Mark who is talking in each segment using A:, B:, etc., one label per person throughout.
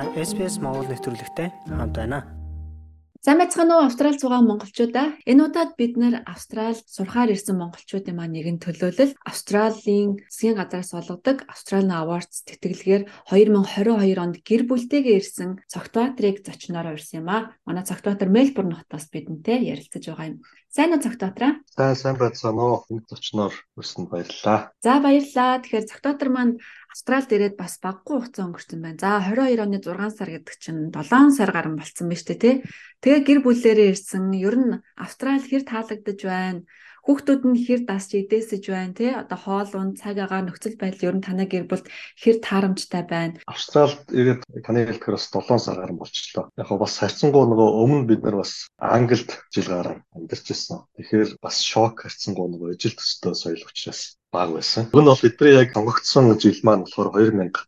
A: Та SPS Монгол нэвтрүүлэгтэй хамт байна.
B: Сайн байцгаана уу Австрал зугаа монголчуудаа. Энэ удаад бид нэр Австрал сурахаар ирсэн монголчуудын маань нэгэн төлөөлөл Австралийн засгийн газраас олгодог Australian Awards тэтгэлгээр 2022 онд гэр бүлтэйгээ ирсэн цогтбаатрыг зочноор урьсан юм а. Манай цогтбаатар Мельбурн хотоос бидэнтэй ярилцаж байгаа юм. Сайн уу цогтбаатраа?
C: За сайн байцгаана уу. Энэ зочноор урьсанд баярлалаа.
B: За баярлалаа. Тэгэхээр цогтбаатар маань Австралид ирээд бас баггүй хугацаа өнгөрсөн байна. За 22 оны 6 сар гэдэг чинь 7 сар гарсан болцсон шүү дээ, тий. Тэгээ гэр бүлээрээ ирсэн. Ер нь Австрали хэр таалагдж байна? Хүүхдүүд нь хэр дасч идээсэж байна тий одоо хоол унд цаг агаар нөхцөл байдал ер нь танай гэр бүлд хэр таарамжтай байна.
C: Австралид ирээд таны хэлдгээр бас 7 сар гарсан болчихлоо. Яг бас харьцангуй нөгөө өмнө бид нар бас Англид жил гарan амьдарч ирсэн. Тэгэхээр бас шок харьцангуй нөгөө ижил төстэй соёл учраас баг байсан. Уг нь бол бидний яг сонгогдсон жил маань болохоор 2019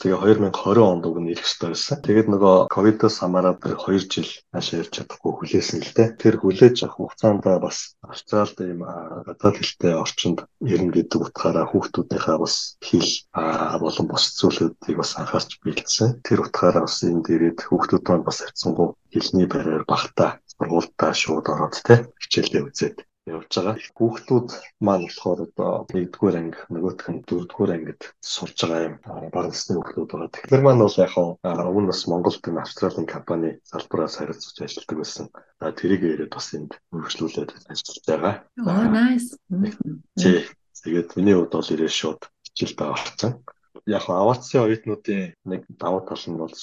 C: тэгээ 2020 онд уг нь ирэх ёстой байсан. Тэгээд нөгөө ковидоос хамаараад 2 жил хаашаа ирж чадахгүй хүлээсэн л дээ. Тэр хүлээж авах хугацаанд бас Австралид ийм гадаад хэлтэй орчинд ирнэ гэдэг утгаараа хүүхдүүдийнхээ бас хэл болон бус зүйлүүдийг бас анхаарч бэлдсэн. Тэр утгаараа бас энд ирээд хүүхдүүд маань бас харьцангуй хэлний барьаар багтаа сургуультаа шууд ороод те хичээлдээ үзээд явж байгаа. Хүүхдүүд маань болохоор одоо 1-р анги, нөгөөх нь 4-р ангид сурж байгаа юм. Бага насны хүүхдүүд байгаа. Тэгэхээр маань бол яг өмнө бас Монголд энэ Австралийн компани салбараас харилцаж ажилладаг байсан. Тэрийг ирээд бас энд хөгжлүүлээд ажиллаж байгаа.
B: Oh nice.
C: Тий. Тэгээд миний хувьд бол ирээ шууд хичээлдээ орсон яг аваацсан оюутнуудын нэг давуу тал нь бол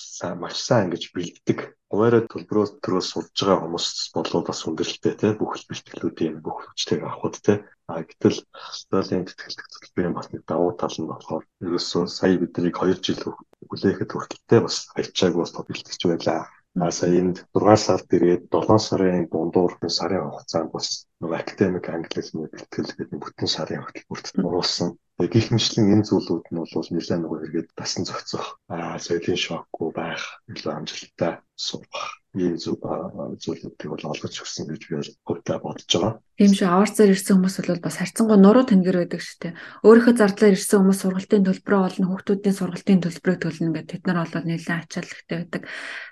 C: маш сайн ингэж бэлддэг. Хуваараа төлбөрөөс төрөөс сурж байгаа хүмүүс болоо бас хүндрэлтэй те бүх бэлтгэлүүдийн бүх хүчтэйг авахд те. А гэтэл Сталин тэтгэлэг төлбөрийн бас нэг давуу тал нь болохоор ерөөсөө сая биднийг 2 жил хүлээхэд хүртэлтэй бас хайчааг бас бэлтгэж байлаа. А сая энд 6 сард ирээд 7 сарын дундуур сарын хугацаанд бас академик англи хэлний бэлтгэл гэдэг бүтэн сарын хөтөлбөрт нуруулсан. Тэгээ гих мэтлэн энэ зүйлүүд нь бол нэлээд нөгөө хэрэгэд дасан зохицох, аа соёлын шокгүй байх, илүү амжилттай сурах ийм зүйлүүдийг бол олгож өгсөн гэж би хувьдаа бодож байгаа.
B: Тийм шүү. Аварцаар ирсэн хүмүүс бол бас харьцангуй нуруу тэнгэр байдаг шүү дээ. Өөрийнхөө зардлаар ирсэн хүмүүс сургалтын төлбөрөө олно, хүүхдүүдийн сургалтын төлбөрийг төлнө гэдэг тэд нар бол нэлээд ачааллахтай байдаг.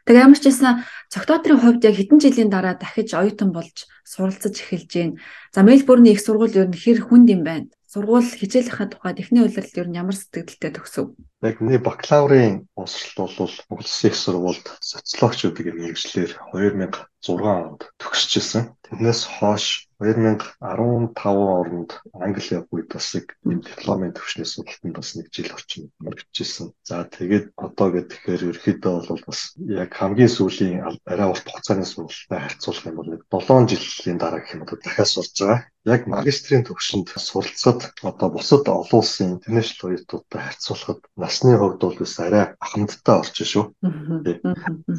B: Тэг ямар ч байсан цогтоотрын хувьд яг хэдэн жилийн дараа дахиж оюутан болж суралцаж эхэлж гээ. За Мельбурний их сургууль ер нь хэр хүнд юм байна? Сургууль хичээлийнхаа тухайд эхний удирдал ер нь ямар сэтгэлдтэй төгсөв?
C: Яг миний бакалаврын боловсрол бол Улсын их сургуульд социологчдын мэрэгчлэр 2006 онд төгсчихсэн. Тэрнээс хойш 2015 онд Англи явах үед бас нэг дипломын төвшний сургалтанд бас нэг жил орчим мөрөгчсэн. За тэгээд одоо гэхээр ерөөхдөө бол бас яг хамгийн сүүлийн арай урт хугацааны сургалттай харьцуулах юм бол нэг 7 жилийн дараа гэх юм бол дахиад сурж байгаа. Яг магистрийн төвшөнд суралцаад одоо бусад олон улсын international уятуудтай харьцуулахад насны хувьд бол бас арай ахмадтай орчин шүү.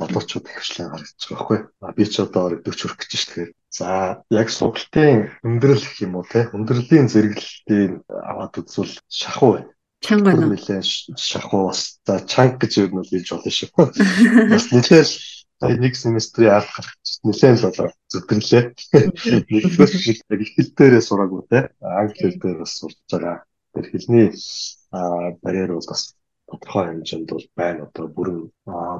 C: Болоочууд хвшлэн харагдаж байгаа байхгүй. Би ч одоо 40 хүрэх гэж шүү. Тэгэхээр За яг сургалтын өндөрлөл гэх юм уу те өндөрлийн зэрэглэлтийг аваад үзвэл шахуу байна.
B: Чанга байна.
C: Нэлээд шахуу бас за чанг гэж юу нь хэлж болно шүү. Бас нэлээд нэг семестрийн ард гарах нэлээд л болоо зүтгэрлээ. Нэгдүгээр их хэл дээрээ сураагүй те англи хэл дээр бас сурж байгаа. Тэр хэлний барьер бол бас тодорхой хэмжээнд бол байна одоо бүрэн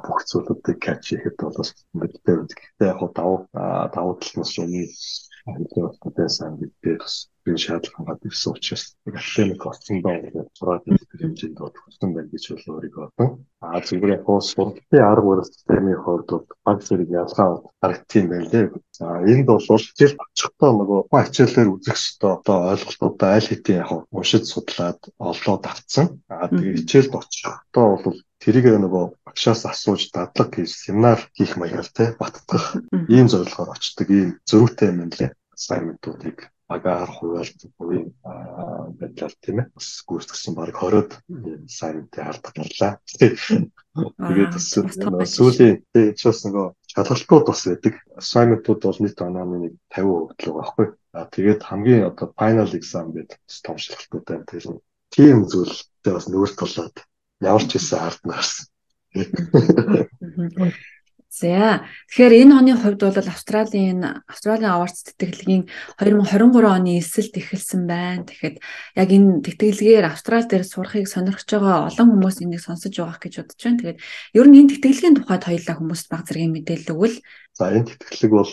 C: бүх зүйлүүдийг catch хийхэд бол бас мэдтэй. Гэхдээ яг давуу давуу тал нь өмнө хэлний батсан гэдэг бас би шаардлага хаад ирсэн учраас академик болсон доо сураад ирэх хэмжээнд хүссэн байна гэж бол өөрийгөө бодсон. Аа зүгээр яг хоо сургалтын арга барил системийн бол баг зэрэг ялгаа харагдсан байна лээ. За энд бол хичээл очихдоо нөгөө хичээлээр үзэх ёстой одоо ойлголтуудаа аль хэдийн яг уншиж судлаад олоод авцсан. Аа тэгээ хичээлд очихдоо бол тэрийг нөгөө багшаас асууж дадлаг хийж семинар хийх маягаар те баттгах ийм зорилгоор очдог ийм зөрүүтэй юм лээ assignment-уудыг агаар хуваалт хувийн байдлаар тийм ээ бас гүйцэтгсэн баг 20-од сайнтай хардаг гарлаа. Тэгээд бас сүүлийн ч бас нөгөө шалгалтууд бас байдаг. Assignment-ууд бол нийт онооны нэг 50% л байгаа байхгүй. А тэгээд хамгийн одоо final exam гэдэг том шалгалтууд байна. Тэр тийм зүйлтэй бас нүүр тулаад ямар ч хэсэг хардна гарсан.
B: За тэгэхээр энэ оны хувьд бол Австралийн Австралийн аварц тэтгэлгийн 2023 оны эсэлд эхэлсэн байна. Тэгэхэд яг энэ тэтгэлгээр Австрали дээр сурахыг сонирхож байгаа олон хүмүүс энийг сонсож байгаа гэж бодож байна. Тэгээд ер нь энэ тэтгэлгийн тухайд хоёулаа хүмүүст баг зэргийн мэдээлэл өгвөл
C: За энэ тэтгэлэг бол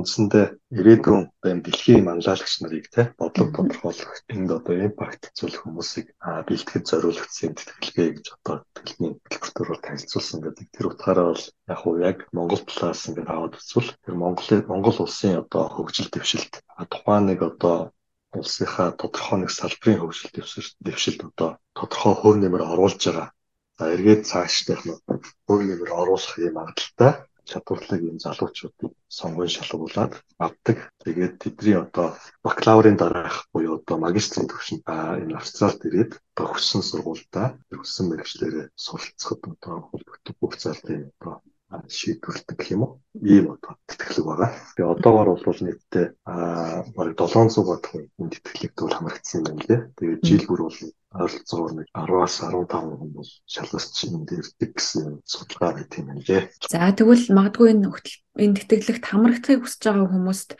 C: үндсэндээ ирээдүйн байн дэлхийн манлайлагч нарыг те бодлого тодорхойлох энд одоо импакт зүйлэх хүмүүсийг бэлтгэж зориулагдсан тэтгэлгээ гэж одоо тэтгэлний хэлбэртээр танилцуулсан гэдэг. Тэр утгаараа бол яг уу яг Монгол талаас ингээд аваад үзвэл тэр Монголын Монгол улсын одоо хөгжил дэвшилт тухайн нэг одоо улсынхаа тодорхой нэг салбарын хөгжил дэвшилт одоо тодорхой хөв нэмэр оруулж байгаа. За эргээд цаашдах хөв нэмэр оруулах юм аргалтай чадварлаг юм залуучуудыг сонгон шалгуулад авдаг. Тэгээд тэдний одоо бакалаврын дараах буюу одоо магистрийн түвшинд энэ Австралид ирээд одоо хүссэн сургуультай хүссэн мэрэгчлэрээ суралцахад одоо холбогддог бүх залтын одоо шийдвэрлэдэг гэх юм уу? Ийм одоо тэтгэлэг байгаа. Тэгээ одоогоор бол нийтдээ аа бараг 700 бодох энэ тэтгэлэг төр хамрагдсан юм лээ. Тэгээ жил бүр бол ойролцоогоор нэг 10-аас 15 хүн бол шалгасч энэ дэрдэг гэсэн судалгаа байт юм лээ.
B: За тэгвэл магадгүй энэ энэ тэтгэлэгт хамрагдахыг хүсэж байгаа хүмүүст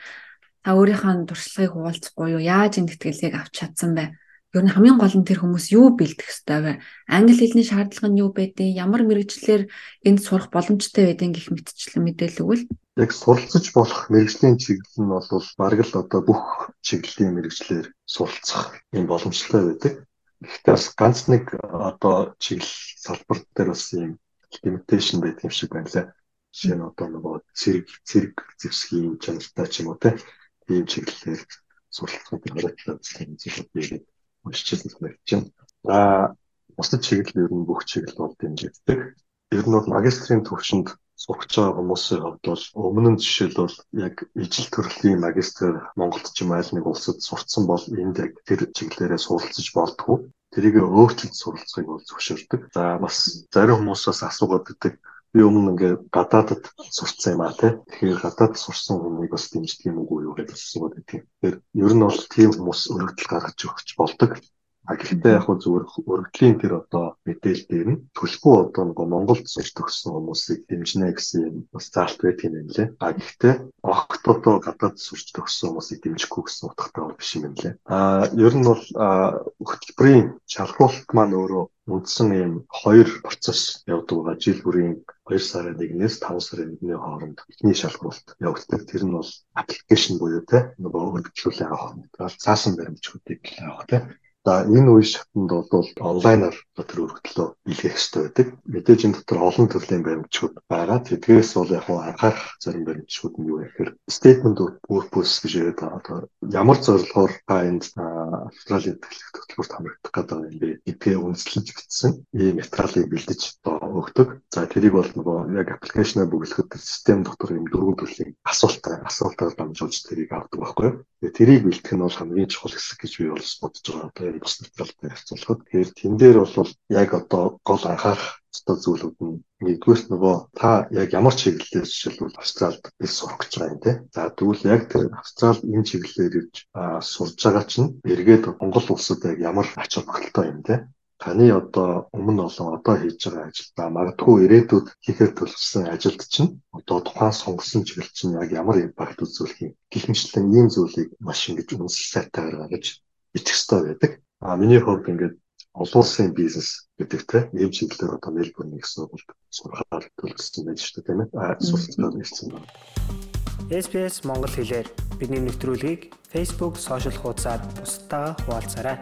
B: та өөрийнхөө туршлагыг хуваалцахгүй юу? Яаж энэ тэтгэлгийг авч чадсан бэ? Ер нь хамгийн гол нь тэр хүмүүс юу бэлдэх ёстой вэ? Англи хэлний шаардлага нь юу байдیں? Ямар мэрэгчлэр энд сурах боломжтой байдیں гэх мэтчлэн мэдээлэл өгвөл.
C: Яг суралцж болох мэрэгжлийн чиглэл нь бол бараг л одоо бүх чиглэлийн мэрэгчлэр суралцах юм боломжтой байдаг. Гэхдээ бас ганц нэг одоо чиглэл салбар дээр бас юм limitation байдаг юм шиг байна лээ. Жишээ нь одоо нөгөө зэрэг зэрэг зэвсгийн чанартай ч юм уу те ийм чиглэлээр суралцах гэдэг нь хэрэгтэй зүйл юм уншижсэн санагдаж байна. За бусад чиглэл ер нь бүх чиглэл бол дэмжигддэг. Ер нь бол магистрийн төвшөнд сурч байгаа хүмүүсийн хувьд бол өмнө нь жишээлбэл яг ижил төрлийн магистр Монголд ч юм айл нэг улсад сурцсан бол энд яг тэр чиглэлээрээ суралцж болдгоо. Тэрийг өөрчилж суралцахыг бол зөвшөөрдөг. За бас зарим хүмүүсээс асуугаад байдаг би өмнө ингээ гадаадд сурцсан юм а тий. Тэгэхээр гадаад сурсан хүнийг бас дэмждэг юм уу юу гэж асууад байдаг. Тэгэхээр ер нь бол тийм хүмүүс өргөдөл гаргаж өгч болдог. А гэхдээ яг хөө зүгээр өргөдлийн тэр одоо мэдээлэл дээр нь төлбөө одоо нөгөө Монголд сурч төгссөн хүмүүсийг дэмжинэ гэсэн юм бас заалт байт юм лээ. А гэхдээ огт одоо гадаад сурч төгссөн хүмүүсийг дэмжихгүй гэсэн утгатай биш юм лээ. А ер нь бол хөтөлбөрийн шалгуулт маань өөрөө үндсэн ийм хоёр процесс явдаг байгаа. Жил бүрийн 2 сарын 1-ээс 5 сарын 1-ний хооронд эхний шалгуулт явагддаг. Тэр нь бол аппликейшн буюу те нөгөө хөгжүүлээ авах. Цаасан баримтчуудыг авах те За энэ үе шатнд бол онлайнаар тэр өргөдлөө илгээх хэрэгтэй байдаг. Мэдээж энэ дотор олон төрлийн баримтчууд байгаа. Тэдгээс бол яг анхаарах зарим баримтчууд нь юу гэхээр statement of purpose гэж яриад байгаа. Ямар зорилгоор та энд Австралийн тэтгэлэг төлбөрт хамрагдах гэдэг юм бэ? Гэдгээ үндэслэж бичсэн ийм материалыг бэлдэж өгдөг. За тэрийг бол нөгөө яг аппликейшнаа бүглэхэд систем дотор юм дөрвөн төрлийн асуултаа асуултаар дамжуулж тэрийг авдаг байхгүй юу? Тэгээ тэрийг бэлтгэх нь бол хамгийн чухал хэсэг гэж би бол бодож байгаа бас материалтай харьцуулахад тэгэхээр тэн дээр бол яг одоо гол анхаарах ёстой зүйлүүд нь нэгдүгээр нөгөө та яг ямар чиглэлээр жишээлбэл Австралид их сурах гэж байгаа юм те. За тэгвэл яг тэр Австралид энэ чиглэлээр ирж сурж байгаа чинь эргээд Монгол улсад яг ямар ач холбогдолтой юм те таны одоо өмнө олон одоо хийж байгаа ажил ба магадгүй ирээдүйд хийхээр төлөвлөсөн ажилд чинь одоо тухайн сонгосон чиглэл чинь яг ямар импакт үзүүлэх юм гэх мэтлэн ийм зүйлийг маш ингэж үнсэл сайтаар гаргаж бичих хэрэгтэй байдаг. А миний хувьд ингээд олон улсын бизнес гэдэгтэй ийм чиглэлээр одоо Мельбурн их сургуульд сурахаар төлөвлөсөн байж шүү дээ тийм ээ. А суралцгаа нэрсэн байна.
A: SPS Монгол хэлээр бидний нэвтрүүлгийг Facebook сошиал хуудасаар бусдаа хуваалцаарай.